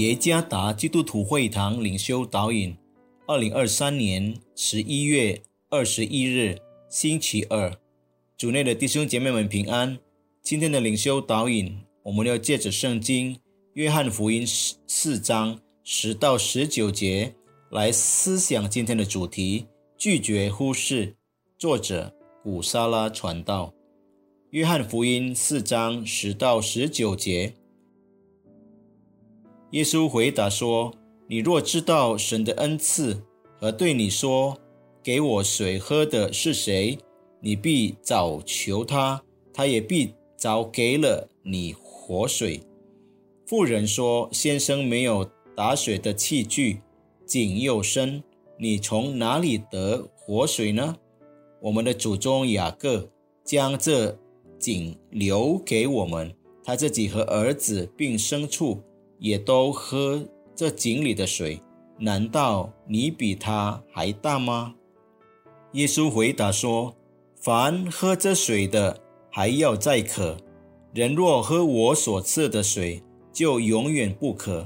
耶加达基督徒会堂领袖导引，二零二三年十一月二十一日，星期二，主内的弟兄姐妹们平安。今天的领袖导引，我们要借着圣经约翰福音四四章十到十九节来思想今天的主题：拒绝忽视。作者古沙拉传道。约翰福音四章十到十九节。耶稣回答说：“你若知道神的恩赐和对你说‘给我水喝的是谁’，你必早求他，他也必早给了你活水。”妇人说：“先生没有打水的器具，井又深，你从哪里得活水呢？我们的祖宗雅各将这井留给我们，他自己和儿子并牲畜。”也都喝这井里的水，难道你比他还大吗？耶稣回答说：“凡喝这水的，还要再渴；人若喝我所赐的水，就永远不渴。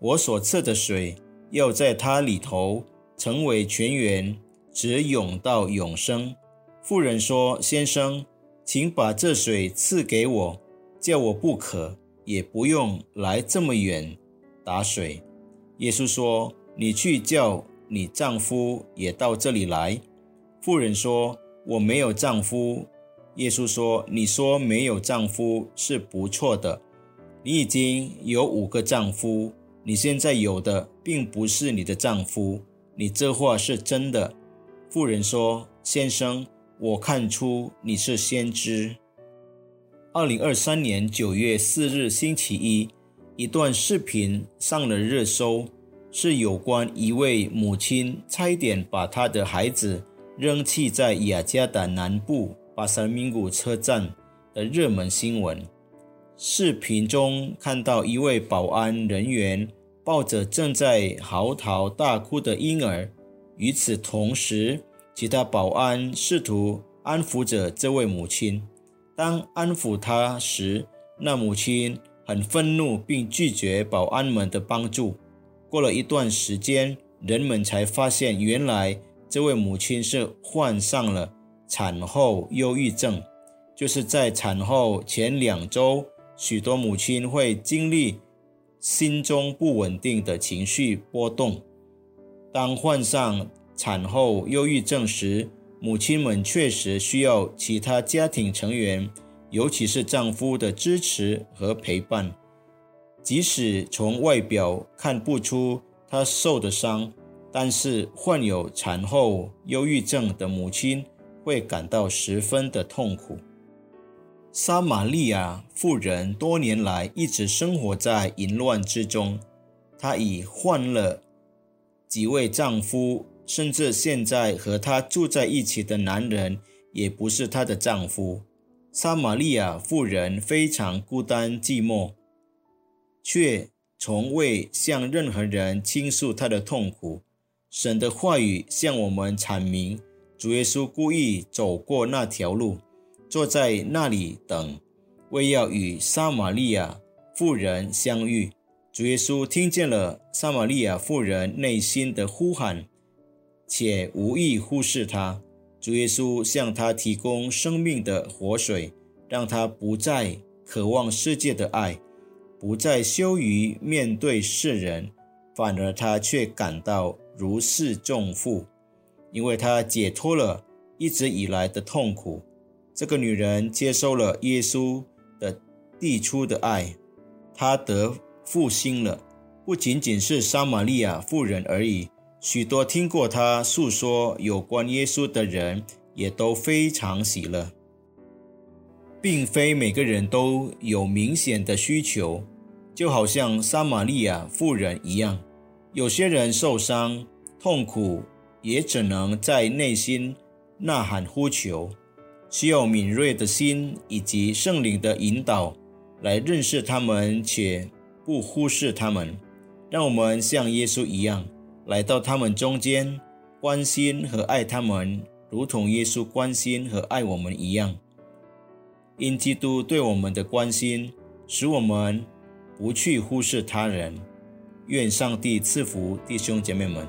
我所赐的水，要在他里头成为泉源，直涌到永生。”妇人说：“先生，请把这水赐给我，叫我不渴。”也不用来这么远打水。耶稣说：“你去叫你丈夫也到这里来。”妇人说：“我没有丈夫。”耶稣说：“你说没有丈夫是不错的，你已经有五个丈夫，你现在有的并不是你的丈夫，你这话是真的。”妇人说：“先生，我看出你是先知。”二零二三年九月四日星期一，一段视频上了热搜，是有关一位母亲差点把她的孩子扔弃在雅加达南部巴塞米古车站的热门新闻。视频中看到一位保安人员抱着正在嚎啕大哭的婴儿，与此同时，其他保安试图安抚着这位母亲。当安抚他时，那母亲很愤怒，并拒绝保安们的帮助。过了一段时间，人们才发现，原来这位母亲是患上了产后忧郁症。就是在产后前两周，许多母亲会经历心中不稳定的情绪波动。当患上产后忧郁症时，母亲们确实需要其他家庭成员，尤其是丈夫的支持和陪伴。即使从外表看不出她受的伤，但是患有产后忧郁症的母亲会感到十分的痛苦。撒玛利亚妇人多年来一直生活在淫乱之中，她已换了几位丈夫。甚至现在和她住在一起的男人也不是她的丈夫。撒玛利亚妇人非常孤单寂寞，却从未向任何人倾诉她的痛苦。神的话语向我们阐明，主耶稣故意走过那条路，坐在那里等，为要与撒玛利亚妇人相遇。主耶稣听见了撒玛利亚妇人内心的呼喊。且无意忽视他，主耶稣向他提供生命的活水，让他不再渴望世界的爱，不再羞于面对世人，反而他却感到如释重负，因为他解脱了一直以来的痛苦。这个女人接受了耶稣的递出的爱，她得复兴了，不仅仅是撒玛利亚妇人而已。许多听过他诉说有关耶稣的人，也都非常喜乐。并非每个人都有明显的需求，就好像撒玛利亚妇人一样，有些人受伤、痛苦，也只能在内心呐喊呼求，需要敏锐的心以及圣灵的引导，来认识他们，且不忽视他们。让我们像耶稣一样。来到他们中间，关心和爱他们，如同耶稣关心和爱我们一样。因基督对我们的关心，使我们不去忽视他人。愿上帝赐福弟兄姐妹们。